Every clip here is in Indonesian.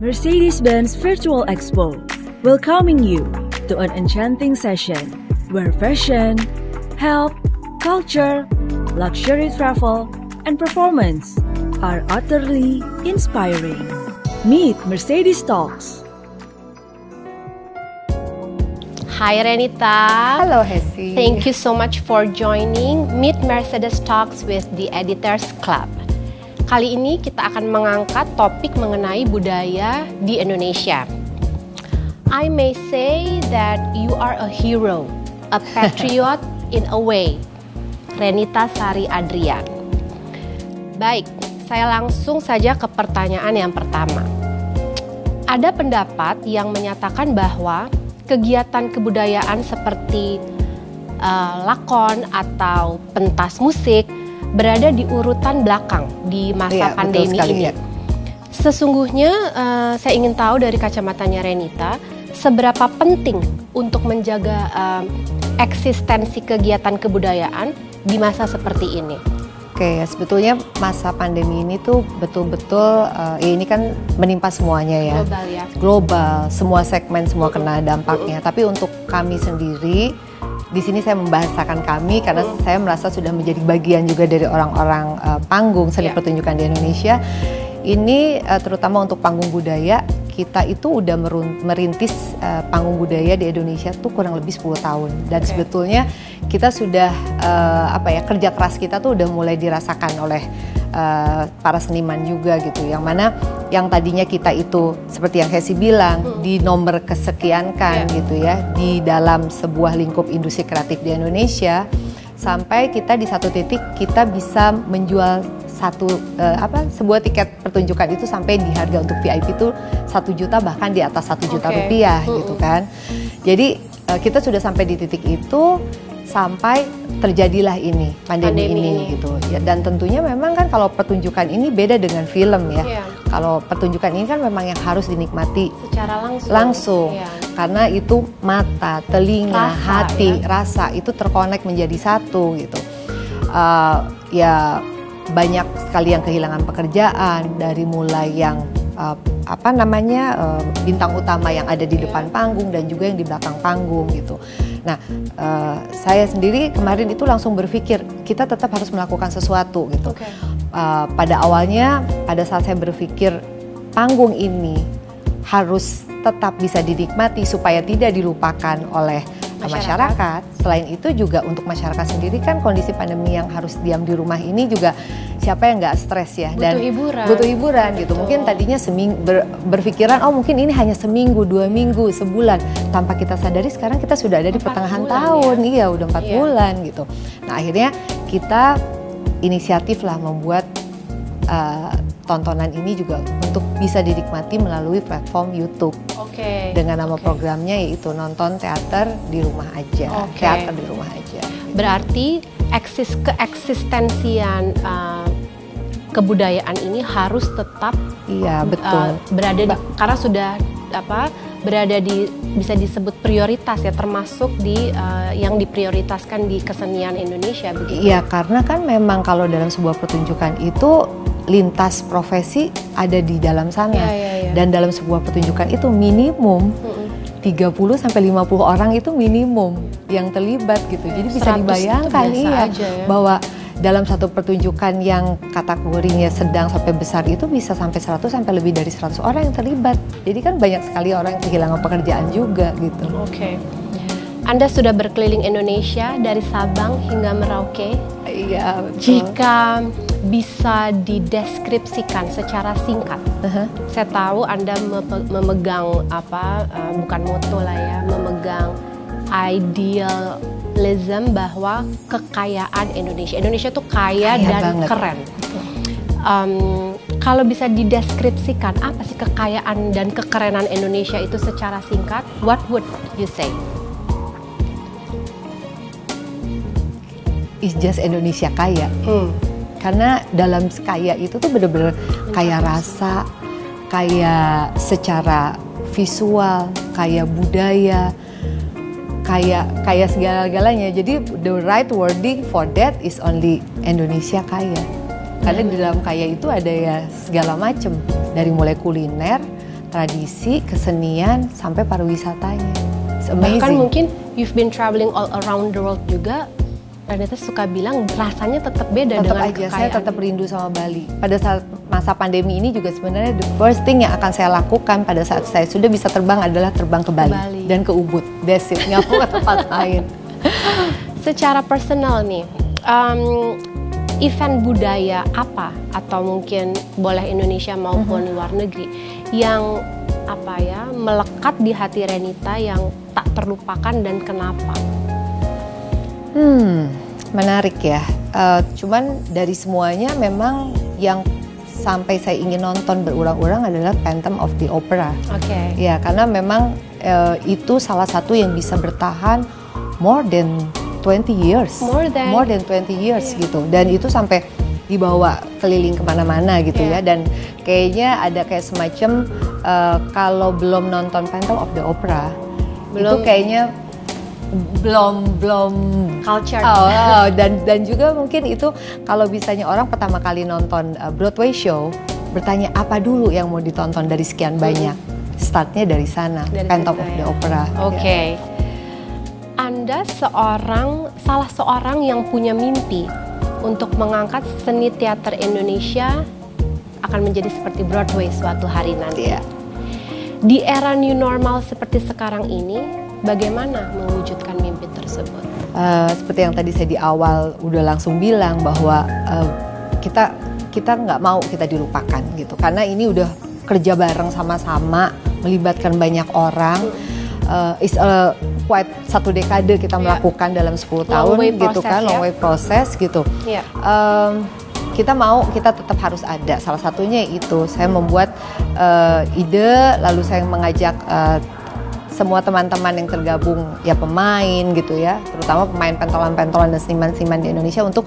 Mercedes-Benz Virtual Expo, welcoming you to an enchanting session where fashion, health, culture, luxury travel, and performance are utterly inspiring. Meet Mercedes Talks. Hi Renita. Hello Hesi. Thank you so much for joining Meet Mercedes Talks with the Editors Club. Kali ini kita akan mengangkat topik mengenai budaya di Indonesia. I may say that you are a hero, a patriot in a way. Renita Sari Adrian. Baik, saya langsung saja ke pertanyaan yang pertama. Ada pendapat yang menyatakan bahwa kegiatan kebudayaan seperti uh, lakon atau pentas musik berada di urutan belakang di masa Iya, pandemi sekali, ini. ya. Sesungguhnya uh, saya ingin tahu dari kacamatanya Renita, seberapa penting untuk menjaga um, eksistensi kegiatan kebudayaan di masa seperti ini. Oke, ya, sebetulnya masa pandemi ini tuh betul-betul eh, ya ini kan menimpa semuanya ya. Global ya. Global, semua segmen semua kena dampaknya. Tapi untuk kami sendiri di sini saya membahasakan kami karena saya merasa sudah menjadi bagian juga dari orang-orang eh, panggung seni Iya. pertunjukan di Indonesia. Ini eh, terutama untuk panggung budaya kita itu udah merintis eh, panggung budaya di Indonesia tuh kurang lebih 10 tahun dan Oke. sebetulnya kita sudah eh, apa ya kerja keras kita tuh udah mulai dirasakan oleh eh, para seniman juga gitu yang mana yang tadinya kita itu seperti yang Hesi bilang di nomor kesekian kan Iya. gitu ya di dalam sebuah lingkup industri kreatif di Indonesia sampai kita di satu titik kita bisa menjual satu eh, apa sebuah tiket pertunjukan itu sampai di harga untuk VIP itu satu juta bahkan di atas satu juta Oke. rupiah Mm-mm. gitu kan jadi eh, kita sudah sampai di titik itu sampai terjadilah ini pandemi, Pandemi ini, ini. gitu ya dan tentunya memang kan kalau pertunjukan ini beda dengan film ya Iya. kalau pertunjukan ini kan memang yang harus dinikmati Secara langsung. langsung Iya. karena itu mata, telinga, Rasa, hati, ya. rasa itu terkonek menjadi satu gitu. Eh, ya banyak sekali yang kehilangan pekerjaan dari mulai yang eh, apa namanya eh, bintang utama yang ada di depan panggung dan juga yang di belakang panggung gitu. Nah, eh, saya sendiri kemarin itu langsung berpikir kita tetap harus melakukan sesuatu gitu. Oke. Uh, pada awalnya pada saat saya berpikir panggung ini harus tetap bisa dinikmati supaya tidak dilupakan oleh uh, Masyarakat. masyarakat. Selain itu juga untuk masyarakat sendiri kan kondisi pandemi yang harus diam di rumah ini juga siapa yang nggak stres ya Butuh hiburan. butuh hiburan gitu. Mungkin tadinya seming ber- berpikiran oh mungkin ini hanya seminggu, dua minggu, sebulan. Tanpa kita sadari sekarang kita sudah ada di pertengahan bulan tahun. Iya, udah empat Iya. bulan gitu. Nah, akhirnya kita inisiatif lah membuat uh, tontonan ini juga untuk bisa dinikmati melalui platform YouTube Oke. dengan nama Oke. programnya yaitu nonton teater di rumah aja, Oke. teater di rumah aja. Berarti eksis keeksistensian uh, kebudayaan ini harus tetap Iya betul. uh, berada di karena sudah apa berada di bisa disebut prioritas ya termasuk di uh, yang diprioritaskan di kesenian Indonesia begitu. Iya karena kan memang kalau dalam sebuah pertunjukan itu lintas profesi ada di dalam sana Iya, iya, iya. dan dalam sebuah pertunjukan itu minimum Mm-mm. 30 sampai 50 orang itu minimum yang terlibat gitu. Jadi bisa 100 itu dibayangkan iya aja ya. bahwa dalam satu pertunjukan yang kategorinya sedang sampai besar itu bisa sampai 100 sampai lebih dari 100 orang yang terlibat. Jadi kan banyak sekali orang yang kehilangan pekerjaan juga gitu. Oke. Anda sudah berkeliling Indonesia dari Sabang hingga Merauke. Iya, betul. Jika bisa dideskripsikan secara singkat, Aha. saya tahu Anda memegang apa uh, bukan moto lah ya, memegang idealism bahwa kekayaan Indonesia. Indonesia tuh kaya, Kaya dan banget. keren. Um, kalau bisa dideskripsikan apa sih kekayaan dan kekerenan Indonesia itu secara singkat, what would you say? It's just Indonesia kaya. Hmm. Karena dalam kaya itu tuh bener-bener kaya rasa, kaya secara visual, kaya budaya, kaya kaya segala-galanya. Jadi the right wording for that is only Indonesia kaya. Karena di dalam kaya itu ada ya segala macam dari mulai kuliner, tradisi, kesenian, sampai pariwisatanya. It's amazing. Bahkan mungkin you've been traveling all around the world juga. Ternyata suka bilang rasanya tetap beda tetap dengan aja saya kekayaan. tetap rindu sama Bali. Pada saat masa pandemi ini juga sebenarnya the first thing yang akan saya lakukan pada saat saya sudah bisa terbang adalah terbang ke Bali, Bali. dan ke Ubud. That's it, nggak ke tempat lain. Secara personal nih, um, event budaya apa atau mungkin boleh Indonesia maupun Mhm. luar negeri yang apa ya melekat di hati Renita yang tak terlupakan dan kenapa? Hmm, menarik ya. Eh, cuman dari semuanya memang yang sampai saya ingin nonton berulang-ulang adalah Phantom of the Opera. Oke. Ya, karena memang eh, itu salah satu yang bisa bertahan more than 20 years. More than. more than 20 years Iya. gitu. Dan itu sampai dibawa keliling ke mana-mana gitu Iya. ya. Dan kayaknya ada kayak semacam eh, kalau belum nonton Phantom of the Opera, itu Belum. kayaknya belum belum Culture. Oh, oh, dan dan juga mungkin itu kalau bisanya orang pertama kali nonton uh, Broadway show bertanya apa dulu yang mau ditonton dari sekian banyak. Startnya dari sana, Dari Phantom of ya. the Opera. Oke. Ya. Anda seorang salah seorang yang punya mimpi untuk mengangkat seni teater Indonesia akan menjadi seperti Broadway suatu hari nanti. Iya. Di era new normal seperti sekarang ini, bagaimana mewujudkan mimpi tersebut? Uh, seperti yang tadi saya di awal udah langsung bilang bahwa uh, kita kita nggak mau kita dilupakan gitu karena ini udah kerja bareng sama-sama melibatkan banyak orang uh, is a quite satu dekade kita Iya. melakukan dalam 10 Long tahun gitu process kan ya. long way process gitu Iya. Em, kita mau kita tetap harus ada salah satunya itu saya membuat eh, ide lalu saya mengajak eh, semua teman-teman yang tergabung ya pemain gitu ya terutama pemain pentolan-pentolan dan seniman-seniman di Indonesia untuk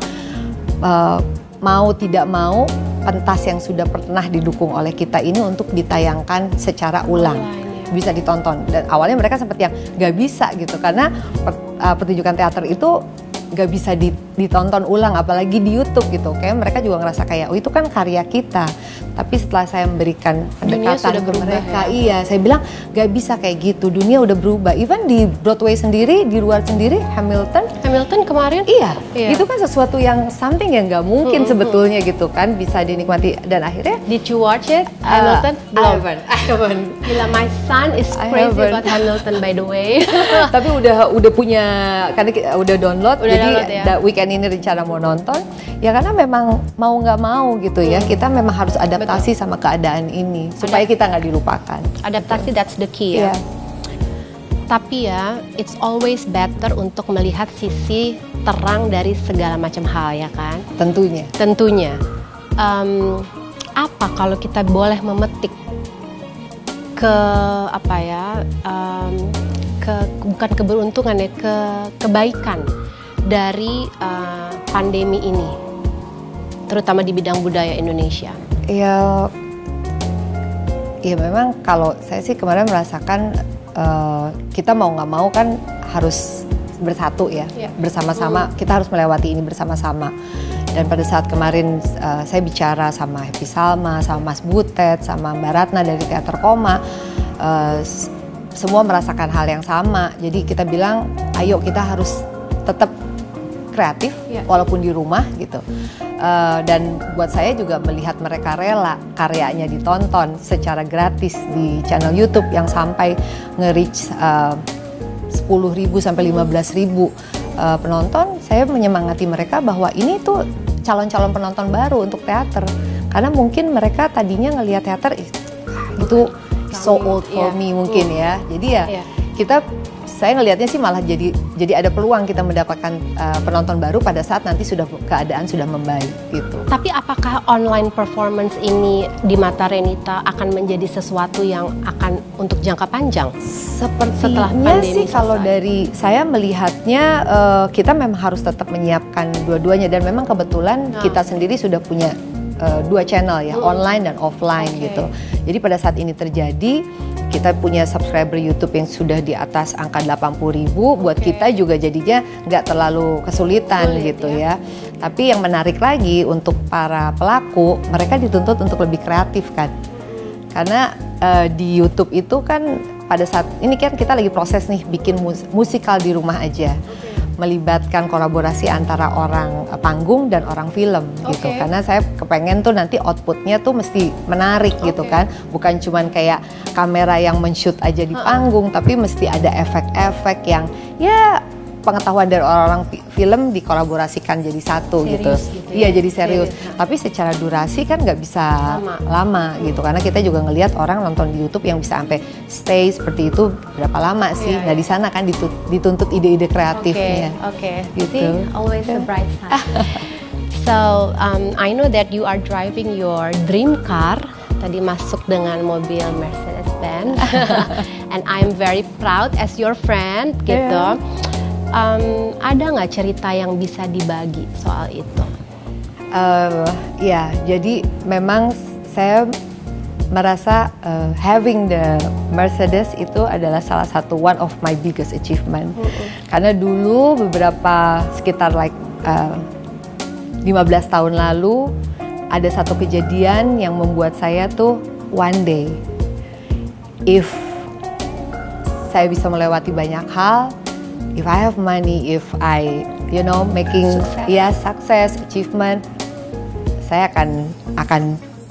eh, mau tidak mau pentas yang sudah pernah didukung oleh kita ini untuk ditayangkan secara ulang Ulang, ya. bisa ditonton dan awalnya mereka seperti yang nggak bisa gitu karena per- uh, pertunjukan teater itu nggak bisa di- ditonton ulang apalagi di YouTube gitu kayak mereka juga ngerasa kayak oh itu kan karya kita tapi setelah saya memberikan pendekatan ke mereka ya? iya saya bilang nggak bisa kayak gitu dunia udah berubah even di Broadway sendiri di luar sendiri Hamilton Hamilton kemarin? Iya, Iya. itu kan sesuatu yang something yang nggak mungkin sebetulnya gitu kan bisa dinikmati dan akhirnya Did you watch it? Hamilton? Uh, I haven't, I haven't. Gila, my son is I crazy about Hamilton by the way. tapi udah udah punya karena udah download Udah jadi ya? da- weekend ini rencana mau nonton ya karena memang mau nggak mau gitu ya kita memang harus adaptasi sama keadaan ini supaya kita nggak dilupakan Adaptasi that's the key ya. Iya. Tapi ya, it's always better untuk melihat sisi terang dari segala macam hal ya kan. tentunya Tentunya, em, apa kalau kita boleh memetik ke apa ya, em, ke bukan keberuntungan ya, ke kebaikan dari eh, pandemi ini, terutama di bidang budaya Indonesia. ya ya memang kalau saya sih kemarin merasakan eh, kita mau nggak mau kan harus bersatu ya Iya. bersama-sama kita harus melewati ini bersama-sama dan pada saat kemarin eh, saya bicara sama Happy Salma sama Mas Butet sama Mbak Ratna dari Teater Koma s- semua merasakan hal yang sama jadi kita bilang ayo kita harus tetap kreatif Iya. walaupun di rumah gitu Eh, dan buat saya juga melihat mereka rela karyanya ditonton secara gratis di channel YouTube yang sampai nge-reach eh, 10.000 sampai 15.000 eh, penonton, saya menyemangati mereka bahwa ini tuh calon-calon penonton baru untuk teater. Karena mungkin mereka tadinya ngelihat teater "Ih, itu so old for Iya. me mungkin ya. Jadi ya Iya. kita saya ngelihatnya sih malah jadi jadi ada peluang kita mendapatkan eh, penonton baru pada saat nanti sudah keadaan sudah membaik gitu. Tapi apakah online performance ini di mata Renita akan menjadi sesuatu yang akan untuk jangka panjang? Sepertinya Setelah pandemi sih kalau selesai. dari saya melihatnya eh, kita memang harus tetap menyiapkan dua-duanya dan memang kebetulan Nah. kita sendiri sudah punya eh, dua channel ya Hmm. online dan offline Oke. gitu. Jadi pada saat ini terjadi kita punya subscriber YouTube yang sudah di atas angka 80.000 ribu buat kita juga jadinya nggak terlalu kesulitan Sulit, gitu ya. ya. Tapi yang menarik lagi untuk para pelaku mereka dituntut untuk lebih kreatif kan Karena uh, di YouTube itu kan pada saat ini kan kita lagi proses nih bikin mus musikal di rumah aja. Okay melibatkan kolaborasi antara orang eh, panggung dan orang film okay. gitu karena saya kepengen tuh nanti outputnya tuh mesti menarik okay. gitu kan bukan cuman kayak kamera yang men-shoot aja di panggung uh -uh. tapi mesti ada efek-efek yang ya pengetahuan dari orang-orang film dikolaborasikan jadi satu serius gitu. gitu iya ya? jadi serius. serius. Tapi secara durasi kan nggak bisa lama. lama gitu karena kita juga ngelihat orang nonton di YouTube yang bisa sampai stay seperti itu berapa lama sih. Yeah, nah yeah. di sana kan dituntut ide-ide kreatifnya. Oke. Okay, okay. Gitu. See, always the bright side. so um, I know that you are driving your dream car tadi masuk dengan mobil Mercedes Benz and I'm very proud as your friend gitu. Yeah um, ada nggak cerita yang bisa dibagi soal itu? Uh, ya, jadi memang saya merasa uh, having the Mercedes itu adalah salah satu one of my biggest achievement. Mm -hmm. Karena dulu beberapa sekitar like uh, 15 tahun lalu ada satu kejadian yang membuat saya tuh one day if saya bisa melewati banyak hal if I have money, if I, you know, making success. ya yeah, success, achievement, saya akan akan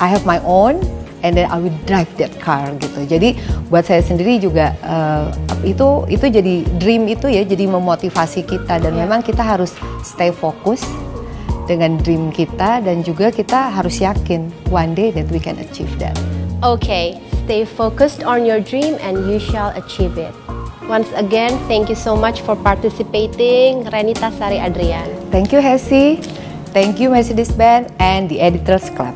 I have my own and then I will drive that car gitu. Jadi buat saya sendiri juga uh, itu itu jadi dream itu ya jadi memotivasi kita dan yeah. memang kita harus stay fokus dengan dream kita dan juga kita harus yakin one day that we can achieve that. Okay, stay focused on your dream and you shall achieve it. Once again, thank you so much for participating, Renita Sari Adrian. Thank you, Hesi. Thank you, Mercedes Benz and the Editors Club.